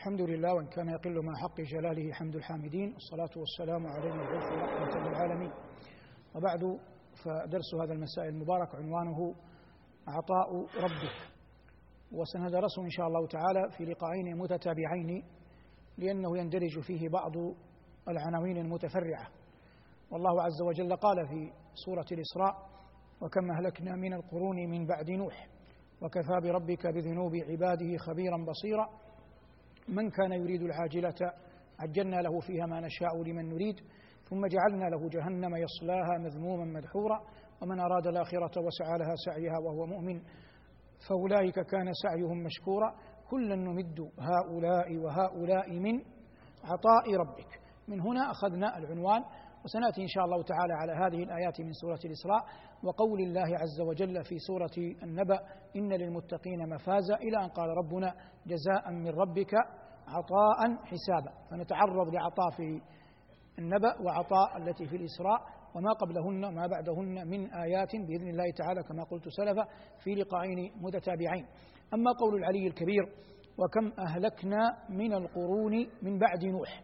الحمد لله وإن كان يقل مع حق جلاله حمد الحامدين والصلاة والسلام على المبعوث رحمة للعالمين وبعد فدرس هذا المساء المبارك عنوانه عطاء ربك. وسندرسه إن شاء الله تعالى في لقاءين متتابعين لأنه يندرج فيه بعض العناوين المتفرعة. والله عز وجل قال في سورة الإسراء وكم أهلكنا من القرون من بعد نوح وكفى بربك بذنوب عباده خبيرا بصيرا من كان يريد العاجلة عجلنا له فيها ما نشاء لمن نريد ثم جعلنا له جهنم يصلاها مذموما مدحورا ومن أراد الآخرة وسعى لها سعيها وهو مؤمن فأولئك كان سعيهم مشكورا. كلا نمد هؤلاء وهؤلاء من عطاء ربك. من هنا أخذنا العنوان وسنأتي إن شاء الله تعالى على هذه الآيات من سورة الإسراء وقول الله عز وجل في سورة النبأ إن للمتقين مفازا إلى أن قال ربنا جزاء من ربك عطاء حسابا. فنتعرض لعطاء في النبأ وعطاء التي في الإسراء وما قبلهن وما بعدهن من آيات بإذن الله تعالى كما قلت سلفا في لقاءين متتابعين. أما قول العلي الكبير وكم أهلكنا من القرون من بعد نوح.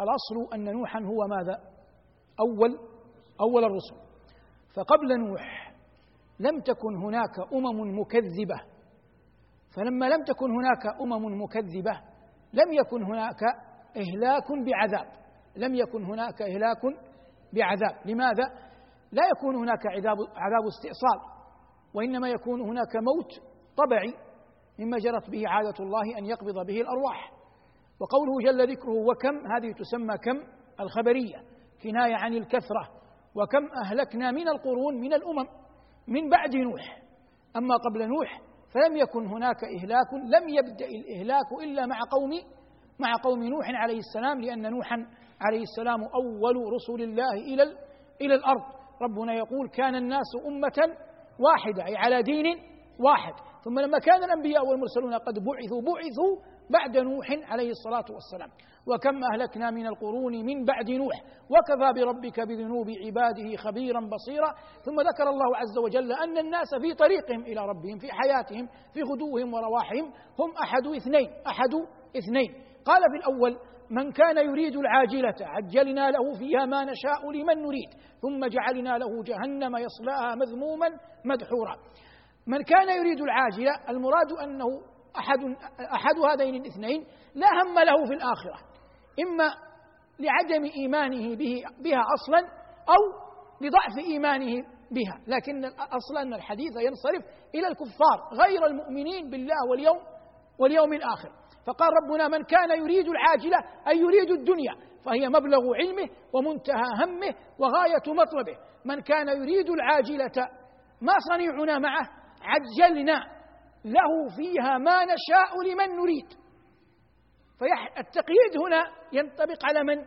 الأصل أن نوحا هو ماذا؟ أول أول الرسل. فقبل نوح لم تكن هناك أمم مكذبة. فلما لم تكن هناك أمم مكذبة لم يكن هناك إهلاك بعذاب. لم يكن هناك إهلاك بعذاب. لماذا؟ لا يكون هناك عذاب عذاب استئصال وإنما يكون هناك موت طبعي مما جرت به عادة الله أن يقبض به الأرواح. وقوله جل ذكره وكم؟ هذه تسمى كم؟ الخبرية. كنايه عن الكثرة. وكم أهلكنا من القرون من الأمم من بعد نوح. أما قبل نوح فلم يكن هناك إهلاك لم يبدأ الإهلاك إلا مع قوم مع قوم نوح عليه السلام لأن نوحا عليه السلام أول رسل الله إلى إلى الأرض. ربنا يقول كان الناس أمة واحدة أي على دين واحد. ثم لما كان الأنبياء والمرسلون قد بعثوا بعثوا بعد نوح عليه الصلاة والسلام. وكم أهلكنا من القرون من بعد نوح. وكفى بربك بذنوب عباده خبيرا بصيرا. ثم ذكر الله عز وجل أن الناس في طريقهم إلى ربهم في حياتهم في غدوهم ورواحهم. هم أحد اثنين أحد اثنين. قال في الأول من كان يريد العاجلة عجلنا له فيها ما نشاء لمن نريد. ثم جعلنا له جهنم يصلاها مذموما مدحورا. من كان يريد العاجلة المراد أنه أحد أحد هذين الاثنين لا هم له في الآخرة إما لعدم إيمانه به بها أصلا أو لضعف إيمانه بها لكن أن الحديث ينصرف إلى الكفار غير المؤمنين بالله واليوم واليوم الآخر. فقال ربنا من كان يريد العاجلة أي يريد الدنيا فهي مبلغ علمه ومنتهى همه وغاية مطلبه. من كان يريد العاجلة ما صنيعنا معه عجلنا له فيها ما نشاء لمن نريد فالتقييد هنا ينطبق على من؟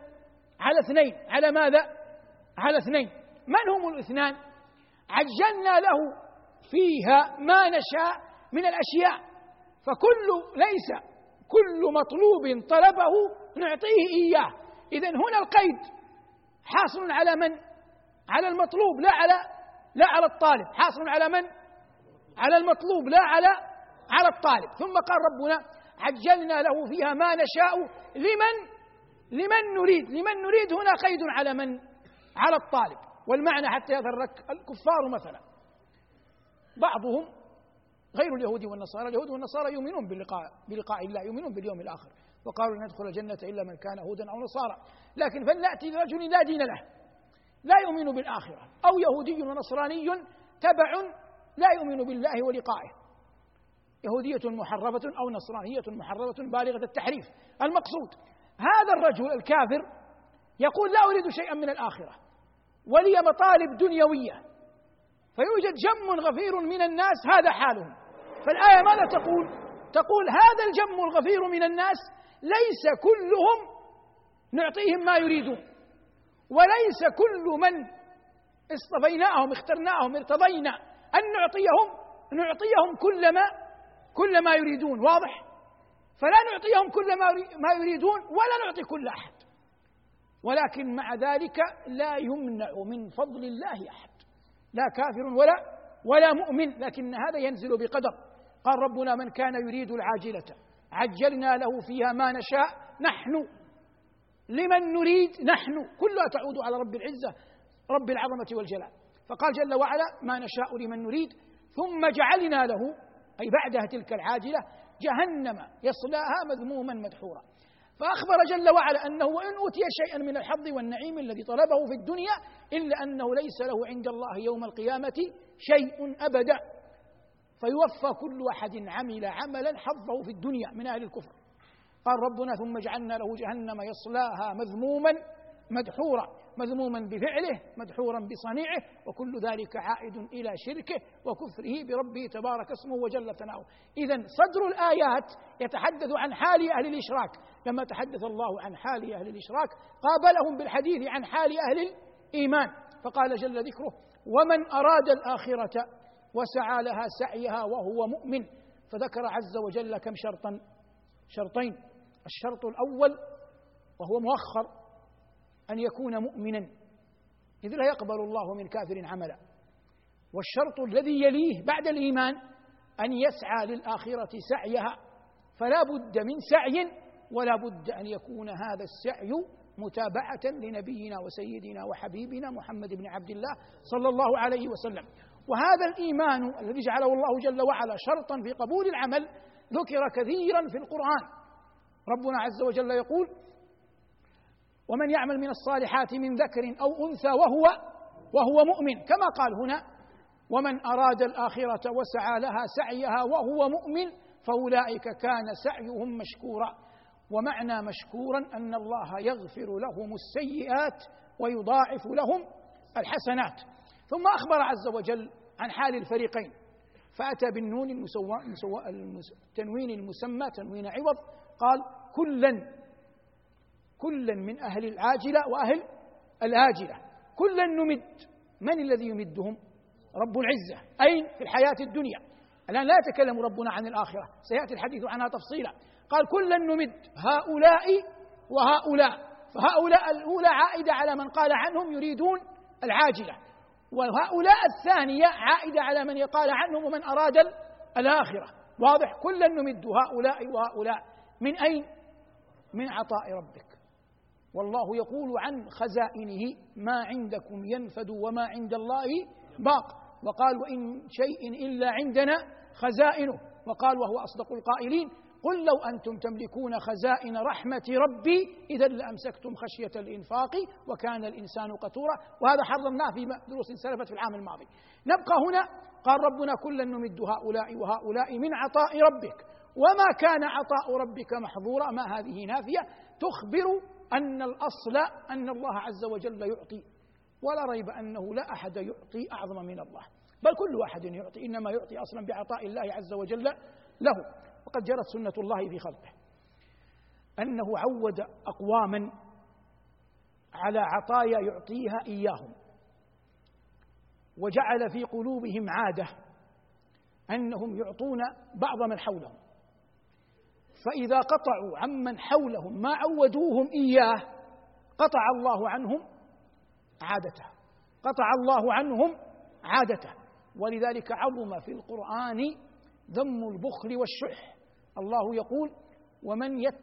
على اثنين على ماذا؟ على اثنين من هم الاثنان؟ عجلنا له فيها ما نشاء من الأشياء فكل ليس كل مطلوب طلبه نعطيه إياه اذا هنا القيد حاصل على من؟ على المطلوب لا على لا على الطالب حاصل على من؟ على المطلوب لا على على الطالب. ثم قال ربنا عجلنا له فيها ما نشاء. لمن؟ لمن نريد؟ لمن نريد هنا قيد على من؟ على الطالب. والمعنى حتى يظهر لك الكفار مثلا. بعضهم غير اليهود والنصارى اليهود والنصارى يؤمنون بلقاء بلقاء الله يؤمنون باليوم الآخر. وقالوا لن الجنة إلا من كان هودا أو نصارى. لكن فلنأتي برجل لا دين له لا يؤمن بالآخرة. أو يهودي ونصراني تبع لا يؤمن بالله ولقائه. يهودية محرفة أو نصرانية محرفة بالغة التحريف. المقصود هذا الرجل الكافر يقول لا أريد شيئا من الآخرة ولي مطالب دنيوية. فيوجد جم غفير من الناس هذا حالهم. فالآية ماذا تقول؟ تقول هذا الجم الغفير من الناس ليس كلهم نعطيهم ما يريدون. وليس كل من اصطفيناهم اخترناهم ارتضينا. أن نعطيهم نعطيهم كل ما كل ما يريدون واضح؟ فلا نعطيهم كل ما يريدون ولا نعطي كل أحد. ولكن مع ذلك لا يمنع من فضل الله أحد. لا كافر ولا ولا مؤمن لكن هذا ينزل بقدر. قال ربنا من كان يريد العاجلة عجلنا له فيها ما نشاء نحن. لمن نريد؟ نحن. كلها تعود على رب العزة رب العظمة والجلال. فقال جل وعلا ما نشاء لمن نريد. ثم جعلنا له أي بعدها تلك العاجلة جهنم يصلاها مذموما مدحورا. فأخبر جل وعلا أنه وإن أوتي شيئا من الحظ والنعيم الذي طلبه في الدنيا إلا أنه ليس له عند الله يوم القيامة شيء أبدا. فيوفى كل أحد عمل عملا حظه في الدنيا من أهل الكفر. قال ربنا ثم جعلنا له جهنم يصلاها مذموما مدحورا مذموما بفعله مدحورا بصنيعه وكل ذلك عائد إلى شركه وكفره بربه تبارك اسمه وجل ثناؤه. اذا صدر الآيات يتحدث عن حال أهل الإشراك. لما تحدث الله عن حال أهل الإشراك قابلهم بالحديث عن حال أهل الإيمان. فقال جل ذكره ومن أراد الآخرة وسعى لها سعيها وهو مؤمن. فذكر عز وجل كم شرطا شرطين الشرط الأول وهو مؤخر أن يكون مؤمنا. إذ لا يقبل الله من كافر عملا. والشرط الذي يليه بعد الإيمان أن يسعى للآخرة سعيها. فلا بد من سعي ولا بد أن يكون هذا السعي متابعة لنبينا وسيدنا وحبيبنا محمد بن عبد الله صلى الله عليه وسلم. وهذا الإيمان الذي جعله الله جل وعلا شرطا في قبول العمل ذكر كثيرا في القرآن. ربنا عز وجل يقول ومن يعمل من الصالحات من ذكر أو أنثى وهو وهو مؤمن. كما قال هنا ومن أراد الآخرة وسعى لها سعيها وهو مؤمن فأولئك كان سعيهم مشكورا. ومعنى مشكورا أن الله يغفر لهم السيئات ويضاعف لهم الحسنات. ثم أخبر عز وجل عن حال الفريقين. فأتى بالنون المسوى التنوين المسمى تنوين عوض قال كلا كلا من أهل العاجلة وأهل الآجلة. كلا نمد. من الذي يمدهم؟ رب العزة. أين؟ في الحياة الدنيا. الآن لا يتكلم ربنا عن الآخرة. سيأتي الحديث عنها تفصيلا. قال كلا نمد. هؤلاء وهؤلاء. فهؤلاء الأولى عائدة على من قال عنهم يريدون العاجلة. وهؤلاء الثانية عائدة على من يقال عنهم ومن أراد الآخرة. واضح. كلا نمد. هؤلاء وهؤلاء. من أين؟ من عطاء ربك. والله يقول عن خزائنه ما عندكم ينفد وما عند الله باق. وقال وإن شيء إلا عندنا خزائنه. وقال وهو أصدق القائلين. قل لو أنتم تملكون خزائن رحمة ربي إذا لأمسكتم خشية الإنفاق وكان الإنسان قتورا. وهذا حرمناه في دروس سلفت في العام الماضي. نبقى هنا. قال ربنا كلا نمد هؤلاء وهؤلاء من عطاء ربك. وما كان عطاء ربك محظورا ما هذه نافية تخبر أن الأصل أن الله عز وجل يعطي ولا ريب أنه لا أحد يعطي أعظم من الله بل كل واحد يعطي إنما يعطي أصلا بعطاء الله عز وجل له. وقد جرت سنة الله في خلقه. أنه عود أقواما على عطايا يعطيها إياهم. وجعل في قلوبهم عادة أنهم يعطون بعض من حولهم. فإذا قطعوا عمن حولهم ما عودوهم إياه قطع الله عنهم عادته. قطع الله عنهم عادته. ولذلك عظم في القرآن ذم البخل والشح. الله يقول ومن يت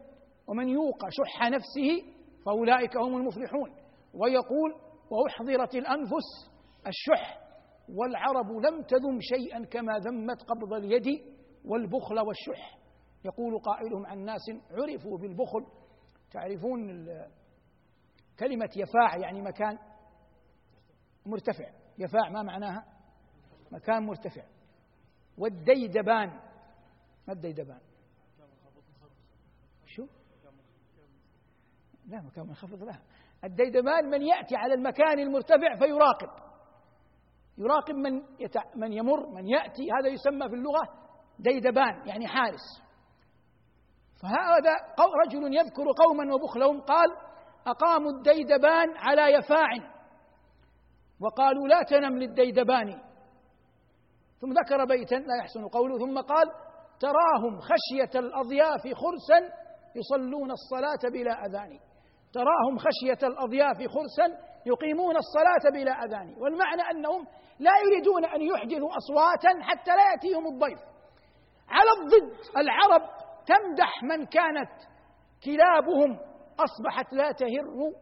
ومن يوق شح نفسه فأولئك هم المفلحون. ويقول وأحضرت الأنفس الشح والعرب لم تذم شيئا كما ذمت قبض اليد والبخل والشح. يقول قائلهم عن ناس عرفوا بالبخل. تعرفون كلمة يفاع يعني مكان مرتفع. يفاع ما معناها؟ مكان مرتفع. والديدبان. ما الديدبان؟ شو؟ لا مكان منخفض لا. الديدبان من يأتي على المكان المرتفع فيراقب. يراقب من. من يمر من يأتي. هذا يسمى في اللغة ديدبان يعني حارس. فهذا رجل يذكر قوما وبخلهم قال أقاموا الديدبان على يفاع وقالوا لا تنم للديدبان. ثم ذكر بيتا لا يحسن قوله ثم قال تراهم خشية الأضياف خرسا يصلون الصلاة بلا أذان. تراهم خشية الأضياف خرسا يقيمون الصلاة بلا أذان. والمعنى أنهم لا يريدون أن يحدثوا أصواتا حتى لا يأتيهم الضيف. على الضد العرب تمدح من كانت كلابهم أصبحت لا تهر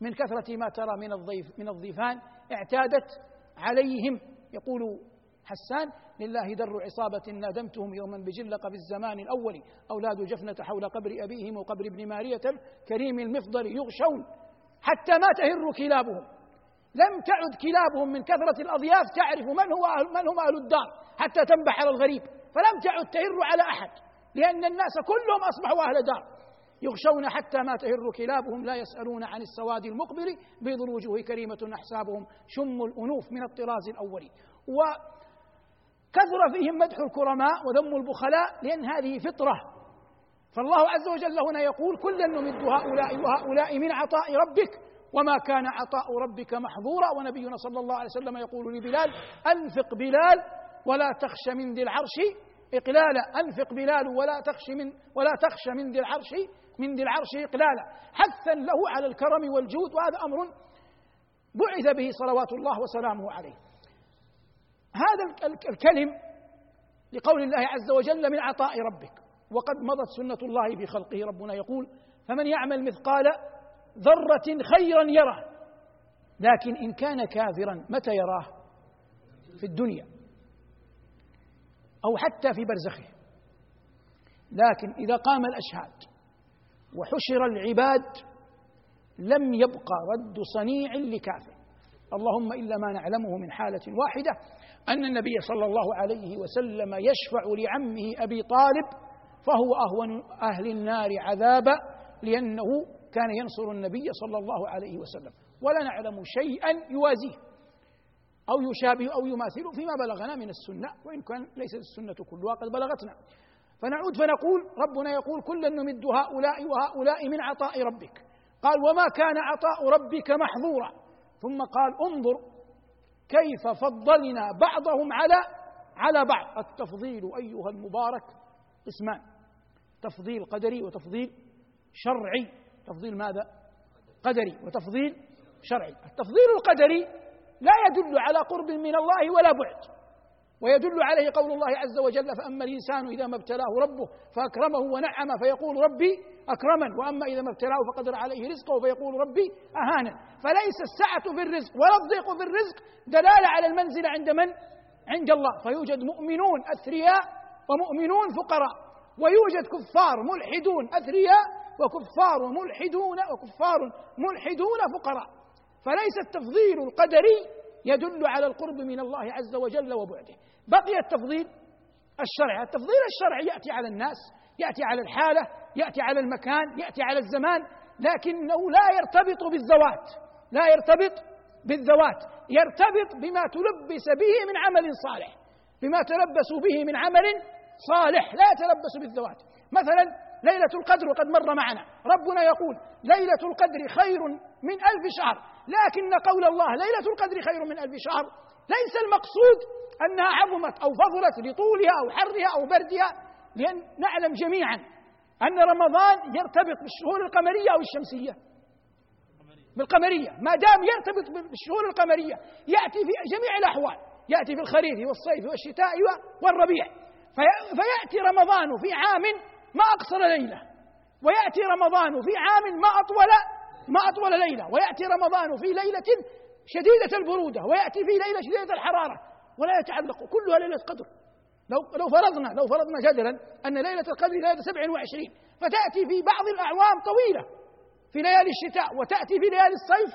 من كثرة ما ترى من الضيف من الضيفان اعتادت عليهم. يقول حسان لله در عصابة نادمتهم يوما بجلق في الزمان الأول. أولاد جفنة حول قبر أبيهم وقبر ابن مارية الكريم المفضل يغشون حتى ما تهر كلابهم. لم تعد كلابهم من كثرة الأضياف تعرف من هو من هم أهل الدار حتى تنبح على الغريب. فلم تعد تهر على أحد. لأن الناس كلهم أصبحوا أهل دار. يغشون حتى ما تهر كلابهم لا يسألون عن السواد المقبل. بيض الوجوه كريمة أحسابهم شم الأنوف من الطراز الأول. وكثر فيهم مدح الكرماء وذم البخلاء لأن هذه فطرة. فالله عز وجل هنا يقول كلا نمد هؤلاء وهؤلاء من عطاء ربك وما كان عطاء ربك محظورا. ونبينا صلى الله عليه وسلم يقول لبلال أنفق بلال ولا تخش من ذي العرش إقلالا أنفق بلال ولا تخش من ولا تخش من ذي العرش من ذي العرش إقلالا حثا له على الكرم والجود وهذا أمر بعث به صلوات الله وسلامه عليه. هذا الكلم لقول الله عز وجل من عطاء ربك. وقد مضت سنة الله في خلقه ربنا يقول فمن يعمل مثقال ذرة خيرا يره لكن إن كان كافرا متى يراه في الدنيا؟ أو حتى في برزخه. لكن إذا قام الأشهاد وحشر العباد لم يبقى رد صنيع لكافر. اللهم إلا ما نعلمه من حالة واحدة أن النبي صلى الله عليه وسلم يشفع لعمه أبي طالب فهو أهون أهل النار عذابا لأنه كان ينصر النبي صلى الله عليه وسلم. ولا نعلم شيئا يوازيه. أو يشابه أو يماثله فيما بلغنا من السنة وإن كان ليست السنة كلها قد بلغتنا. فنعود فنقول ربنا يقول كلا نمد هؤلاء وهؤلاء من عطاء ربك. قال وما كان عطاء ربك محظورا. ثم قال انظر كيف فضلنا بعضهم على على بعض. التفضيل أيها المبارك قسمان تفضيل قدري وتفضيل شرعي. تفضيل ماذا؟ قدري وتفضيل شرعي. التفضيل القدري لا يدل على قرب من الله ولا بعد. ويدل عليه قول الله عز وجل فأما الإنسان إذا ما ابتلاه ربه فأكرمه ونعمه فيقول ربي أكرمن وأما إذا ما ابتلاه فقدر عليه رزقه فيقول ربي أهانا فليس السعة في الرزق ولا الضيق في الرزق دلالة على المنزلة عند من؟ عند الله. فيوجد مؤمنون أثرياء ومؤمنون فقراء ويوجد كفار ملحدون أثرياء وكفار ملحدون وكفار ملحدون فقراء. فليس التفضيل القدري يدل على القرب من الله عز وجل وبعده. بقي التفضيل الشرعي. التفضيل الشرعي يأتي على الناس يأتي على الحالة يأتي على المكان يأتي على الزمان لكنه لا يرتبط بالذوات لا يرتبط بالذوات يرتبط بما تلبس به من عمل صالح بما تلبس به من عمل صالح لا يتلبس بالذوات. مثلا ليلة القدر وقد مر معنا. ربنا يقول ليلة القدر خير من ألف شهر. لكن قول الله ليلة القدر خير من ألف شهر ليس المقصود أنها عظمت أو فضلت لطولها أو حرها أو بردها لأن نعلم جميعا أن رمضان يرتبط بالشهور القمرية أو الشمسية. بالقمرية. ما دام يرتبط بالشهور القمرية يأتي في جميع الأحوال. يأتي في الخريف والصيف والشتاء والربيع. فيأتي رمضان في عام ما أقصر ليلة. ويأتي رمضان في عام ما أطول ما أطول ليلة. ويأتي رمضان في ليلة شديدة البرودة. ويأتي في ليلة شديدة الحرارة. ولا يتعلق. كلها ليلة قدر. لو لو فرضنا لو فرضنا جدلا أن ليلة القدر ليلة 27 فتأتي في بعض الأعوام طويلة. في ليالي الشتاء. وتأتي في ليالي الصيف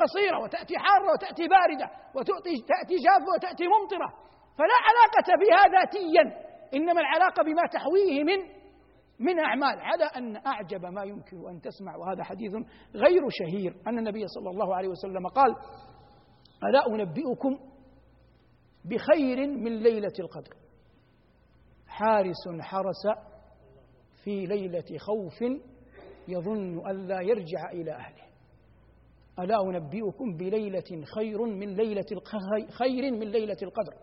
قصيرة. وتأتي حارة. وتأتي باردة. وتأتي تأتي جافة. وتأتي ممطرة. فلا علاقة بها ذاتيا إنما العلاقة بما تحويه من من أعمال على أن أعجب ما يمكن أن تسمع وهذا حديث غير شهير. أن النبي صلى الله عليه وسلم قال ألا أنبئكم بخير من ليلة القدر. حارس حرس في ليلة خوف يظن أن لا يرجع إلى أهله. ألا أنبئكم بليلة خير من ليلة خير من ليلة القدر.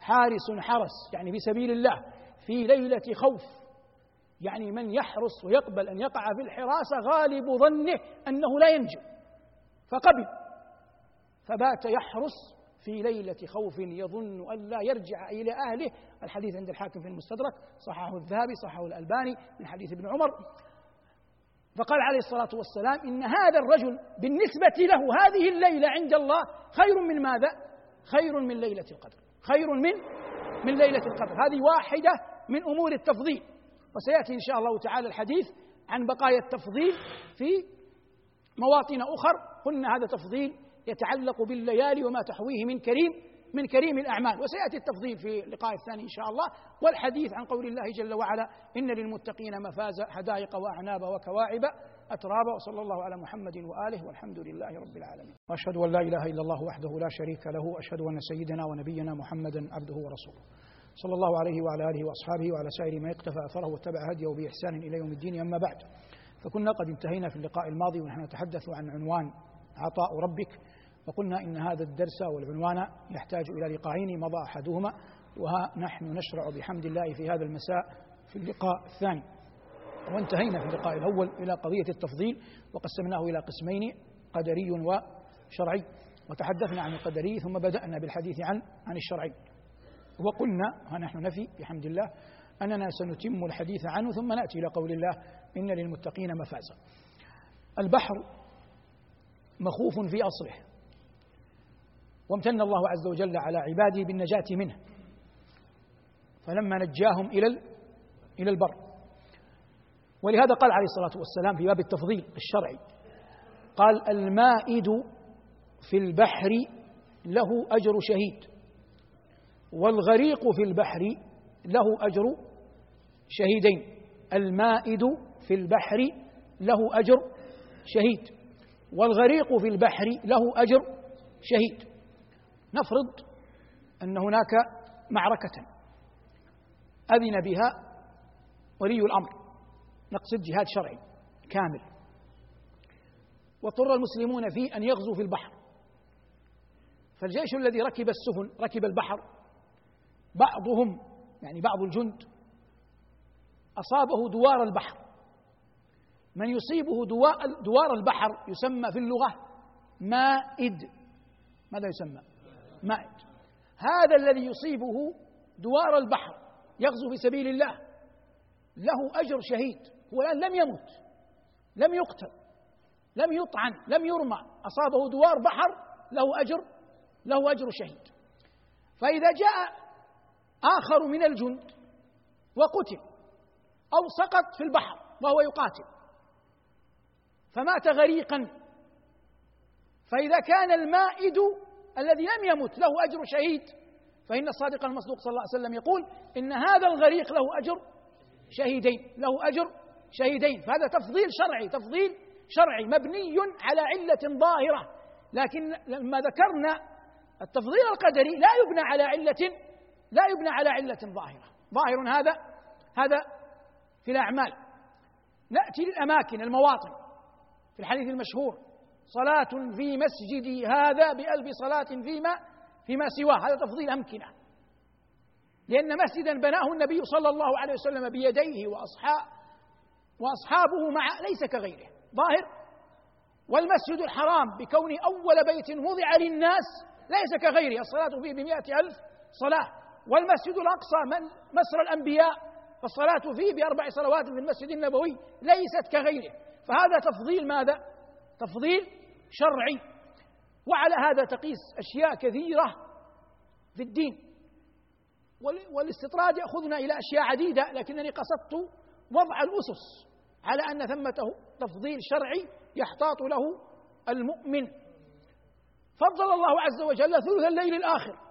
حارس حرس يعني في سبيل الله في ليلة خوف يعني من يحرص ويقبل أن يقع في الحراسة غالب ظنه أنه لا ينجو فقبل فبات يحرس في ليلة خوف يظن أن لا يرجع إلى أهله. الحديث عند الحاكم في المستدرك صححه الذهبي صححه الألباني من حديث ابن عمر. فقال عليه الصلاة والسلام إن هذا الرجل بالنسبة له هذه الليلة عند الله خير من ماذا؟ خير من ليلة القدر. خير من من ليلة القدر. هذه واحدة من أمور التفضيل. وسيأتي إن شاء الله تعالى الحديث عن بقايا التفضيل في مواطن أخر. قلنا هذا تفضيل يتعلق بالليالي وما تحويه من كريم من كريم الأعمال. وسيأتي التفضيل في اللقاء الثاني إن شاء الله. والحديث عن قول الله جل وعلا إن للمتقين مفازا حدائق وأعناب وكواعب أترابا. وصلى الله على محمد وآله والحمد لله رب العالمين. وأشهد أن لا إله إلا الله وحده لا شريك له. وأشهد أن سيدنا ونبينا محمدا عبده ورسوله. صلى الله عليه وعلى آله وأصحابه وعلى سائر من اقتفى أثره واتبع هديه بإحسان إلى يوم الدين أما بعد فكنا قد انتهينا في اللقاء الماضي ونحن نتحدث عن عنوان عطاء ربك وقلنا إن هذا الدرس والعنوان يحتاج إلى لقاءين مضى أحدهما وها نحن نشرع بحمد الله في هذا المساء في اللقاء الثاني. وانتهينا في اللقاء الأول إلى قضية التفضيل وقسمناه إلى قسمين قدري وشرعي. وتحدثنا عن القدري ثم بدأنا بالحديث عن عن الشرعي. وقلنا ها نحن نفي بحمد الله أننا سنتم الحديث عنه ثم نأتي إلى قول الله إن للمتقين مفازا. البحر مخوف في أصله. وامتن الله عز وجل على عباده بالنجاة منه. فلما نجاهم إلى إلى البر. ولهذا قال عليه الصلاة والسلام في باب التفضيل الشرعي قال المائد في البحر له أجر شهيد. والغريق في البحر له أجر شهيدين. المائد في البحر له أجر شهيد. والغريق في البحر له أجر شهيد. نفرض أن هناك معركة أذن بها ولي الأمر نقصد جهاد شرعي كامل. واضطر المسلمون فيه أن يغزوا في البحر. فالجيش الذي ركب السفن ركب البحر بعضهم يعني بعض الجند أصابه دوار البحر. من يصيبه دوار البحر يسمى في اللغة مائد. ماذا يسمى؟ مائد. هذا الذي يصيبه دوار البحر يغزو في سبيل الله. له أجر شهيد. هو الآن لم يمت لم يقتل لم يطعن لم يرمى. أصابه دوار بحر له أجر له أجر شهيد. فإذا جاء آخر من الجند وقتل أو سقط في البحر وهو يقاتل. فمات غريقا. فإذا كان المائد الذي لم يمت له أجر شهيد فإن الصادق المصدوق صلى الله عليه وسلم يقول إن هذا الغريق له أجر شهيدين له أجر شهيدين. فهذا تفضيل شرعي تفضيل شرعي مبني على علة ظاهرة. لكن لما ذكرنا التفضيل القدري لا يبنى على علة لا يبنى على علة ظاهرة. ظاهر هذا هذا في الأعمال. نأتي للأماكن المواطن. في الحديث المشهور صلاة في مسجدي هذا بألف صلاة فيما فيما سواه. هذا تفضيل أمكنة. لأن مسجدا بناه النبي صلى الله عليه وسلم بيديه وأصحاب وأصحابه مع ليس كغيره. ظاهر؟ والمسجد الحرام بكونه أول بيت وضع للناس ليس كغيره. الصلاة فيه بمئة ألف صلاة. والمسجد الأقصى من مسر الأنبياء فالصلاة فيه بأربع صلوات في المسجد النبوي ليست كغيره. فهذا تفضيل ماذا؟ تفضيل شرعي. وعلى هذا تقيس أشياء كثيرة في الدين. والاستطراد يأخذنا إلى أشياء عديدة لكنني قصدت وضع الأسس على أن ثمة تفضيل شرعي يحتاط له المؤمن. فضل الله عز وجل ثلث الليل الآخر.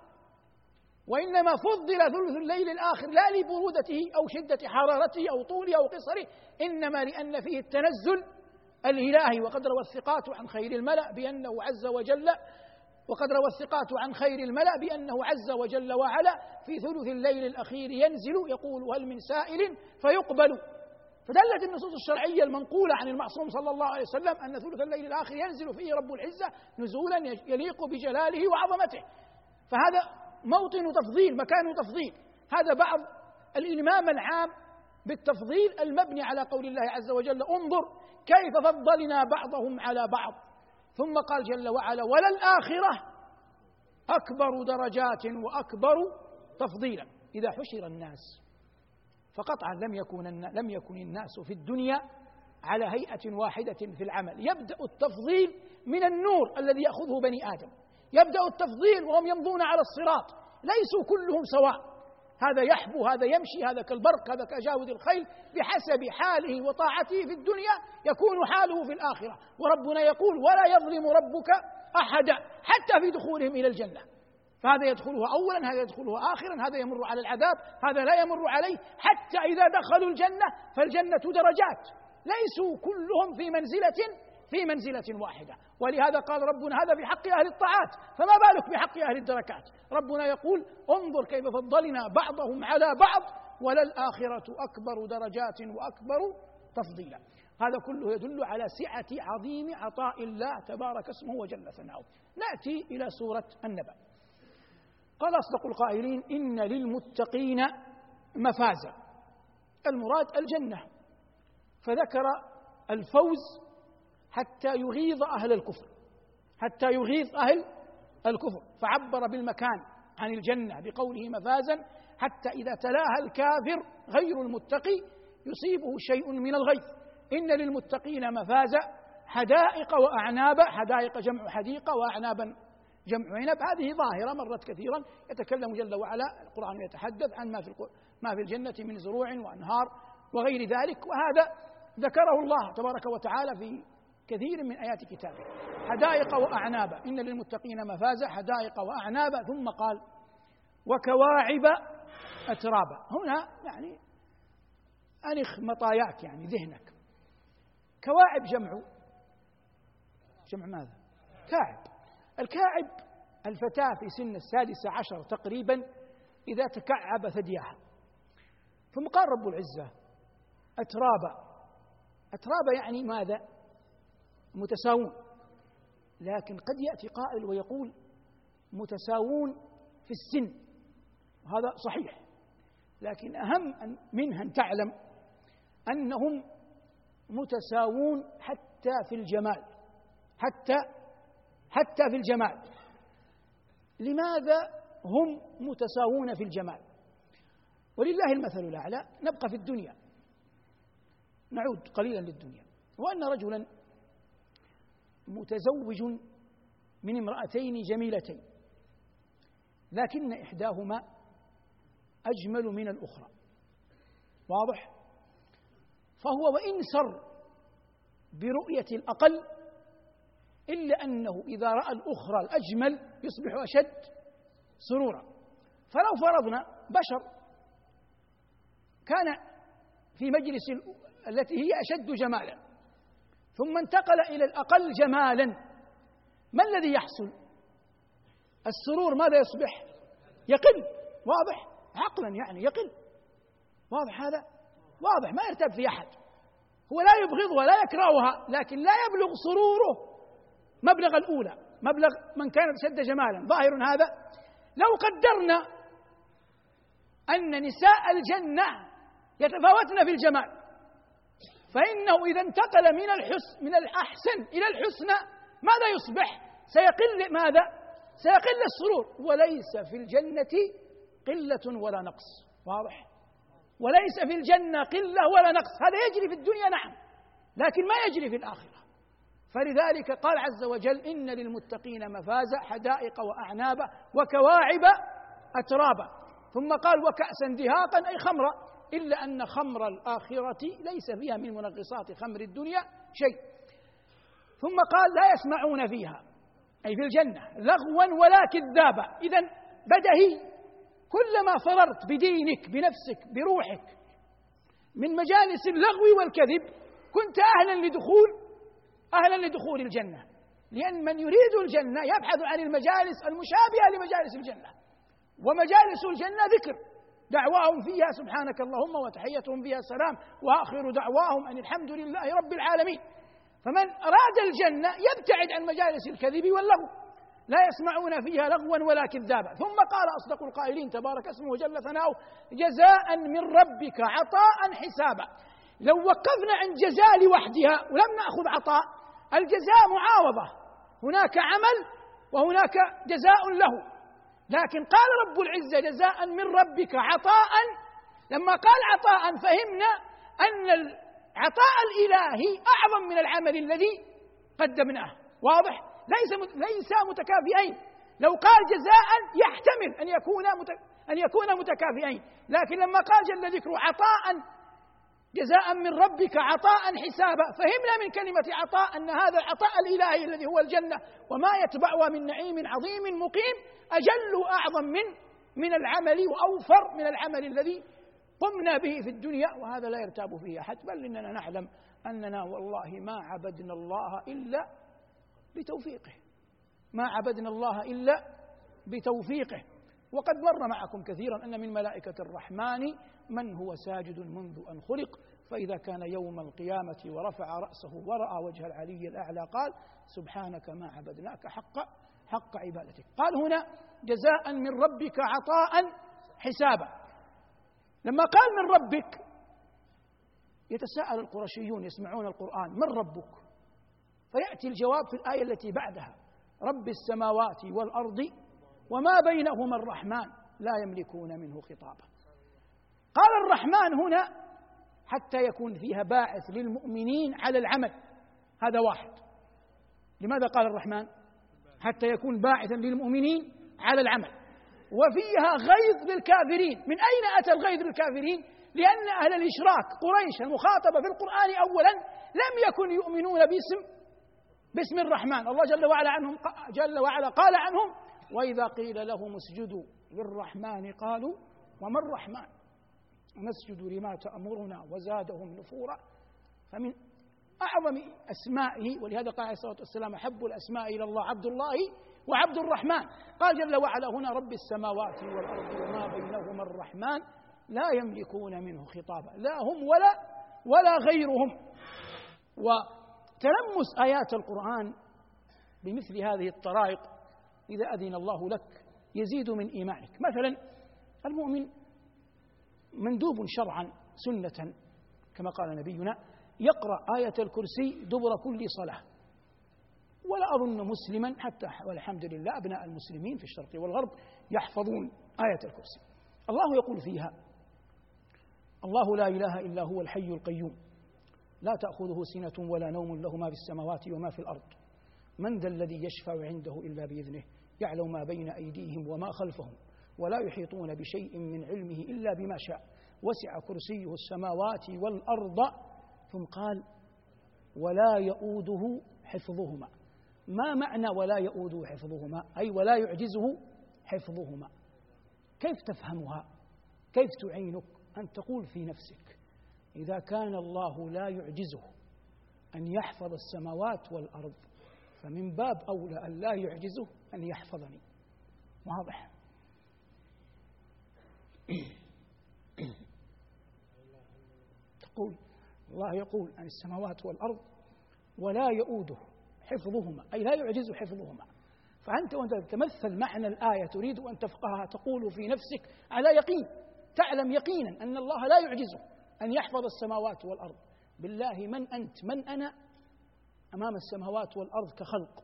وإنما فضل ثلث الليل الآخر لا لبرودته أو شدة حرارته أو طوله أو قصره إنما لأن فيه التنزل الإلهي. وقد روى الثقات عن خير الملأ بأنه عز وجل وقد روى الثقات عن خير الملأ بأنه عز وجل وعلا. في ثلث الليل الأخير ينزل يقول هل من سائل؟ فيقبل. فدلت النصوص الشرعية المنقولة عن المعصوم صلى الله عليه وسلم أن ثلث الليل الآخر ينزل فيه رب العزة نزولا يليق بجلاله وعظمته. فهذا موطن تفضيل مكان تفضيل. هذا بعض الإلمام العام بالتفضيل المبني على قول الله عز وجل انظر كيف فضلنا بعضهم على بعض. ثم قال جل وعلا وللآخرة أكبر درجات وأكبر تفضيلا. إذا حشر الناس فقطعا لم يكن لم يكن الناس في الدنيا على هيئة واحدة في العمل. يبدأ التفضيل من النور الذي يأخذه بني آدم. يبدأ التفضيل وهم يمضون على الصراط. ليسوا كلهم سواء. هذا يحبو هذا يمشي هذا كالبرق هذا كجاود الخيل. بحسب حاله وطاعته في الدنيا يكون حاله في الآخرة. وربنا يقول ولا يظلم ربك أحدا حتى في دخولهم إلى الجنة. فهذا يدخله أولا هذا يدخله آخرا هذا يمر على العذاب هذا لا يمر عليه حتى إذا دخلوا الجنة فالجنة درجات. ليسوا كلهم في منزلة في منزلة واحدة. ولهذا قال ربنا هذا في حق أهل الطاعات فما بالك بحق أهل الدركات؟ ربنا يقول انظر كيف فضلنا بعضهم على بعض وللآخرة أكبر درجات وأكبر تفضيلا. هذا كله يدل على سعة عظيم عطاء الله تبارك اسمه وجل ثناؤه. نأتي إلى سورة النبأ. قال أصدق القائلين إن للمتقين مفازا. المراد الجنة. فذكر الفوز حتى يغيظ أهل الكفر حتى يغيظ أهل الكفر. فعبر بالمكان عن الجنة بقوله مفازا حتى إذا تلاها الكافر غير المتقي يصيبه شيء من الغيث إن للمتقين مفازا حدائق وأعنابا حدائق جمع حديقة وأعنابا جمع عنب. هذه ظاهرة مرت كثيرا يتكلم جل وعلا القرآن يتحدث عن ما في ما في الجنة من زروع وأنهار وغير ذلك. وهذا ذكره الله تبارك وتعالى في كثير من آيات كتابه. حدائق وأعنابا إن للمتقين مفازة حدائق وأعنابا ثم قال وكواعب أترابا. هنا يعني أنخ مطاياك يعني ذهنك. كواعب جمع. جمع ماذا؟ كاعب. الكاعب الفتاة في سن السادسة عشر تقريبا إذا تكعب ثدياها ثم قال رب العزة أترابا. أترابا يعني ماذا؟ متساوون. لكن قد يأتي قائل ويقول متساوون في السن. وهذا صحيح. لكن أهم منها أن تعلم أنهم متساوون حتى في الجمال. حتى حتى في الجمال. لماذا هم متساوون في الجمال؟ ولله المثل الأعلى نبقى في الدنيا. نعود قليلا للدنيا. وأن رجلا متزوج من امرأتين جميلتين لكن إحداهما أجمل من الأخرى. واضح؟ فهو وإن سر برؤية الأقل إلا أنه إذا رأى الأخرى الأجمل يصبح أشد سرورا. فلو فرضنا بشر كان في مجلس التي هي أشد جمالا ثم انتقل إلى الأقل جمالا. ما الذي يحصل؟ السرور ماذا يصبح؟ يقل. واضح؟ عقلا يعني يقل. واضح هذا؟ واضح ما يرتب في أحد. هو لا يبغضها لا يكرهها لكن لا يبلغ سروره. مبلغ الأولى مبلغ من كانت شد جمالا. ظاهر هذا؟ لو قدرنا أن نساء الجنة يتفاوتن في الجمال فإنه إذا انتقل من الحسن من الأحسن إلى الحسنى ماذا يصبح؟ سيقل ماذا؟ سيقل السرور وليس في الجنة قلة ولا نقص واضح؟ وليس في الجنة قلة ولا نقص هذا يجري في الدنيا نعم لكن ما يجري في الآخرة فلذلك قال عز وجل إن للمتقين مفازا حدائق وأعنابا وكواعب أترابا ثم قال وكأسا دهاقا أي خمرا إلا أن خمر الآخرة ليس فيها من منغصات خمر الدنيا شيء. ثم قال لا يسمعون فيها. أي في الجنة. لغوا ولا كذابا. إذا بدهي كلما فررت بدينك بنفسك بروحك من مجالس اللغو والكذب كنت أهلا لدخول أهلا لدخول الجنة. لأن من يريد الجنة يبحث عن المجالس المشابهة لمجالس الجنة. ومجالس الجنة ذكر. دعواهم فيها سبحانك اللهم وتحيتهم فيها سلام وآخر دعواهم أن الحمد لله رب العالمين. فمن أراد الجنة يبتعد عن مجالس الكذب واللغو لا يسمعون فيها لغوا ولا كذابا. ثم قال أصدق القائلين تبارك اسمه وجل ثناؤه جزاء من ربك عطاء حسابا. لو وقفنا عن جزاء لوحدها ولم نأخذ عطاء الجزاء معاوضة. هناك عمل وهناك جزاء له. لكن قال رب العزة جزاء من ربك عطاء. لما قال عطاء فهمنا أن العطاء الإلهي أعظم من العمل الذي قدمناه. واضح؟ ليس ليس متكافئين. لو قال جزاء يحتمل أن يكون أن يكون متكافئين. لكن لما قال جل ذكره عطاء جزاء من ربك عطاء حسابا. فهمنا من كلمة عطاء أن هذا العطاء الإلهي الذي هو الجنة. وما يتبعها من نعيم عظيم مقيم أجل وأعظم من من العمل وأوفر من العمل الذي قمنا به في الدنيا. وهذا لا يرتاب فيه أحد بل إننا نعلم أننا والله ما عبدنا الله إلا بتوفيقه. ما عبدنا الله إلا بتوفيقه. وقد مر معكم كثيرا أن من ملائكة الرحمن من هو ساجد منذ أن خلق. فإذا كان يوم القيامة ورفع رأسه ورأى وجه العلي الأعلى قال سبحانك ما عبدناك حق حق عبادتك. قال هنا جزاء من ربك عطاء حسابا. لما قال من ربك يتساءل القرشيون يسمعون القرآن من ربك؟ فيأتي الجواب في الآية التي بعدها رب السماوات والأرض وما بينهما الرحمن لا يملكون منه خطابا. قال الرحمن هنا حتى يكون فيها باعث للمؤمنين على العمل. هذا واحد. لماذا قال الرحمن؟ حتى يكون باعثا للمؤمنين على العمل. وفيها غيظ للكافرين. من أين أتى الغيظ للكافرين؟ لأن أهل الإشراك قريش المخاطبة في القرآن أولا لم يكن يؤمنون باسم باسم الرحمن. الله جل وعلا عنهم جل وعلا قال عنهم وإذا قيل لهم اسجدوا للرحمن قالوا وما الرحمن؟ نسجد لما تأمرنا وزادهم نفورا. فمن أعظم أسمائه ولهذا قال عليه الصلاة والسلام أحب الأسماء إلى الله عبد الله وعبد الرحمن. قال جل وعلا هنا رب السماوات والأرض وما بينهما الرحمن لا يملكون منه خطابا. لا هم ولا ولا غيرهم. وتلمس آيات القرآن بمثل هذه الطرائق إذا أذن الله لك يزيد من إيمانك. مثلا المؤمن مندوب شرعا سنة كما قال نبينا يقرأ آية الكرسي دبر كل صلاة. ولا أظن مسلما حتى والحمد لله أبناء المسلمين في الشرق والغرب يحفظون آية الكرسي. الله يقول فيها الله لا إله إلا هو الحي القيوم. لا تأخذه سنة ولا نوم له ما في السماوات وما في الأرض. من ذا الذي يشفع عنده إلا بإذنه يعلم ما بين أيديهم وما خلفهم. ولا يحيطون بشيء من علمه إلا بما شاء. وسع كرسيه السماوات والأرض. ثم قال ولا يؤوده حفظهما. ما معنى ولا يؤوده حفظهما؟ أي ولا يعجزه حفظهما. كيف تفهمها؟ كيف تعينك أن تقول في نفسك إذا كان الله لا يعجزه أن يحفظ السماوات والأرض فمن باب أولى أن لا يعجزه أن يحفظني. واضح؟ تقول الله يقول عن السماوات والأرض ولا يؤوده حفظهما أي لا يعجز حفظهما. فأنت وأنت تتمثل معنى الآية تريد أن تفقهها تقول في نفسك على يقين تعلم يقينا أن الله لا يعجزه أن يحفظ السماوات والأرض. بالله من أنت من أنا أمام السماوات والأرض كخلق.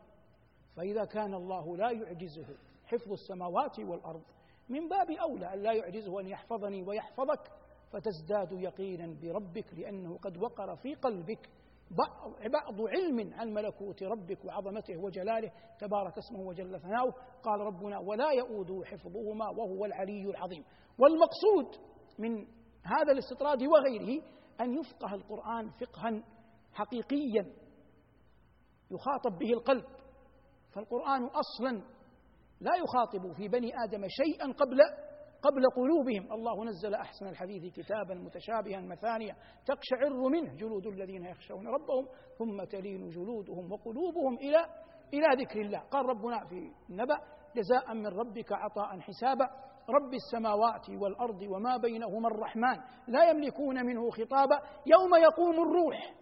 فإذا كان الله لا يعجزه حفظ السماوات والأرض من باب أولى أن لا يعجزه أن يحفظني ويحفظك فتزداد يقينا بربك لأنه قد وقر في قلبك. بعض علم عن ملكوت ربك وعظمته وجلاله تبارك اسمه وجل ثناؤه. قال ربنا ولا يؤود حفظهما وهو العلي العظيم. والمقصود من هذا الاستطراد وغيره أن يفقه القرآن فقها حقيقيا يخاطب به القلب. فالقرآن أصلا لا يخاطب في بني آدم شيئا قبل قبل قلوبهم. الله نزل أحسن الحديث كتابا متشابها مثانيا تقشعر منه جلود الذين يخشون ربهم ثم تلين جلودهم وقلوبهم إلى إلى ذكر الله. قال ربنا في النبأ جزاء من ربك عطاء حسابا. رب السماوات والأرض وما بينهما الرحمن. لا يملكون منه خطابا. يوم يقوم الروح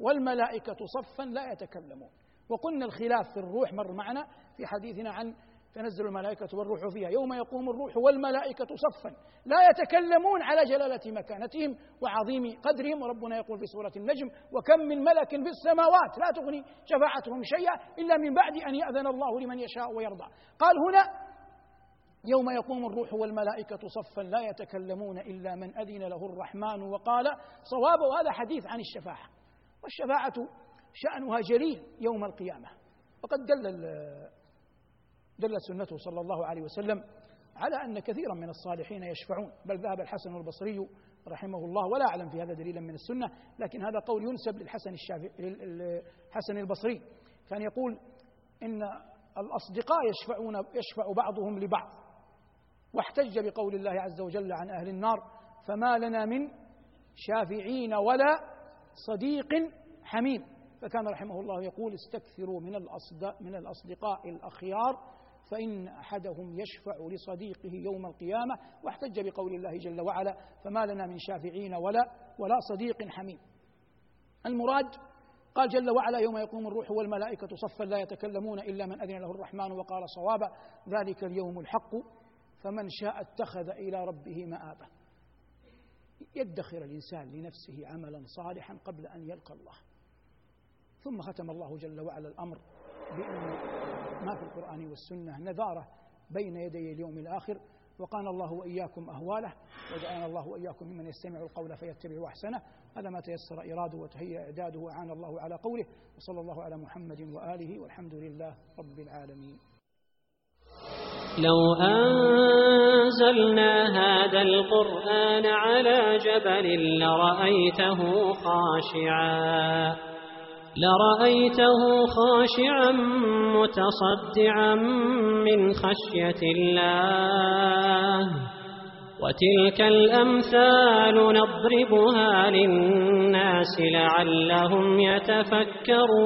والملائكة صفا لا يتكلمون. وقلنا الخلاف في الروح مر معنا في حديثنا عن تنزل الملائكة والروح فيها. يوم يقوم الروح والملائكة صفا. لا يتكلمون على جلالة مكانتهم وعظيم قدرهم. وربنا يقول في سورة النجم وكم من ملك في السماوات لا تغني شفاعتهم شيئا إلا من بعد أن يأذن الله لمن يشاء ويرضى. قال هنا يوم يقوم الروح والملائكة صفا لا يتكلمون إلا من أذن له الرحمن وقال صواب وهذا حديث عن الشفاعة. والشفاعة شأنها جليل يوم القيامة. وقد دل دلت سنته صلى الله عليه وسلم على أن كثيرا من الصالحين يشفعون. بل ذهب الحسن البصري رحمه الله ولا أعلم في هذا دليلا من السنة لكن هذا قول ينسب للحسن الشافعي للحسن البصري. كان يقول إن الأصدقاء يشفعون يشفع بعضهم لبعض واحتج بقول الله عز وجل عن أهل النار فما لنا من شافعين ولا صديق حميم. فكان رحمه الله يقول استكثروا من من الأصدقاء الأخيار فإن أحدهم يشفع لصديقه يوم القيامة واحتج بقول الله جل وعلا فما لنا من شافعين ولا ولا صديق حميم. المراد قال جل وعلا يوم يقوم الروح والملائكة صفا لا يتكلمون إلا من أذن له الرحمن وقال صوابا ذلك اليوم الحق فمن شاء اتخذ إلى ربه مآبا. يدخر الإنسان لنفسه عملا صالحا قبل أن يلقى الله. ثم ختم الله جل وعلا الأمر بأن ما في القرآن والسنة نذارة بين يدي اليوم الآخر وقال الله وإياكم أهواله وجعلنا الله وإياكم ممن يستمع القول فيتبع أحسنه. هذا ما تيسر إراده وتهيأ إعداده وعان الله على قوله وصلى الله على محمد وآله والحمد لله رب العالمين. لو أنزلنا هذا القرآن على جبل لرأيته خاشعاً. لرأيته خاشعا متصدعا من خشية الله. وتلك الأمثال نضربها للناس لعلهم يتفكرون.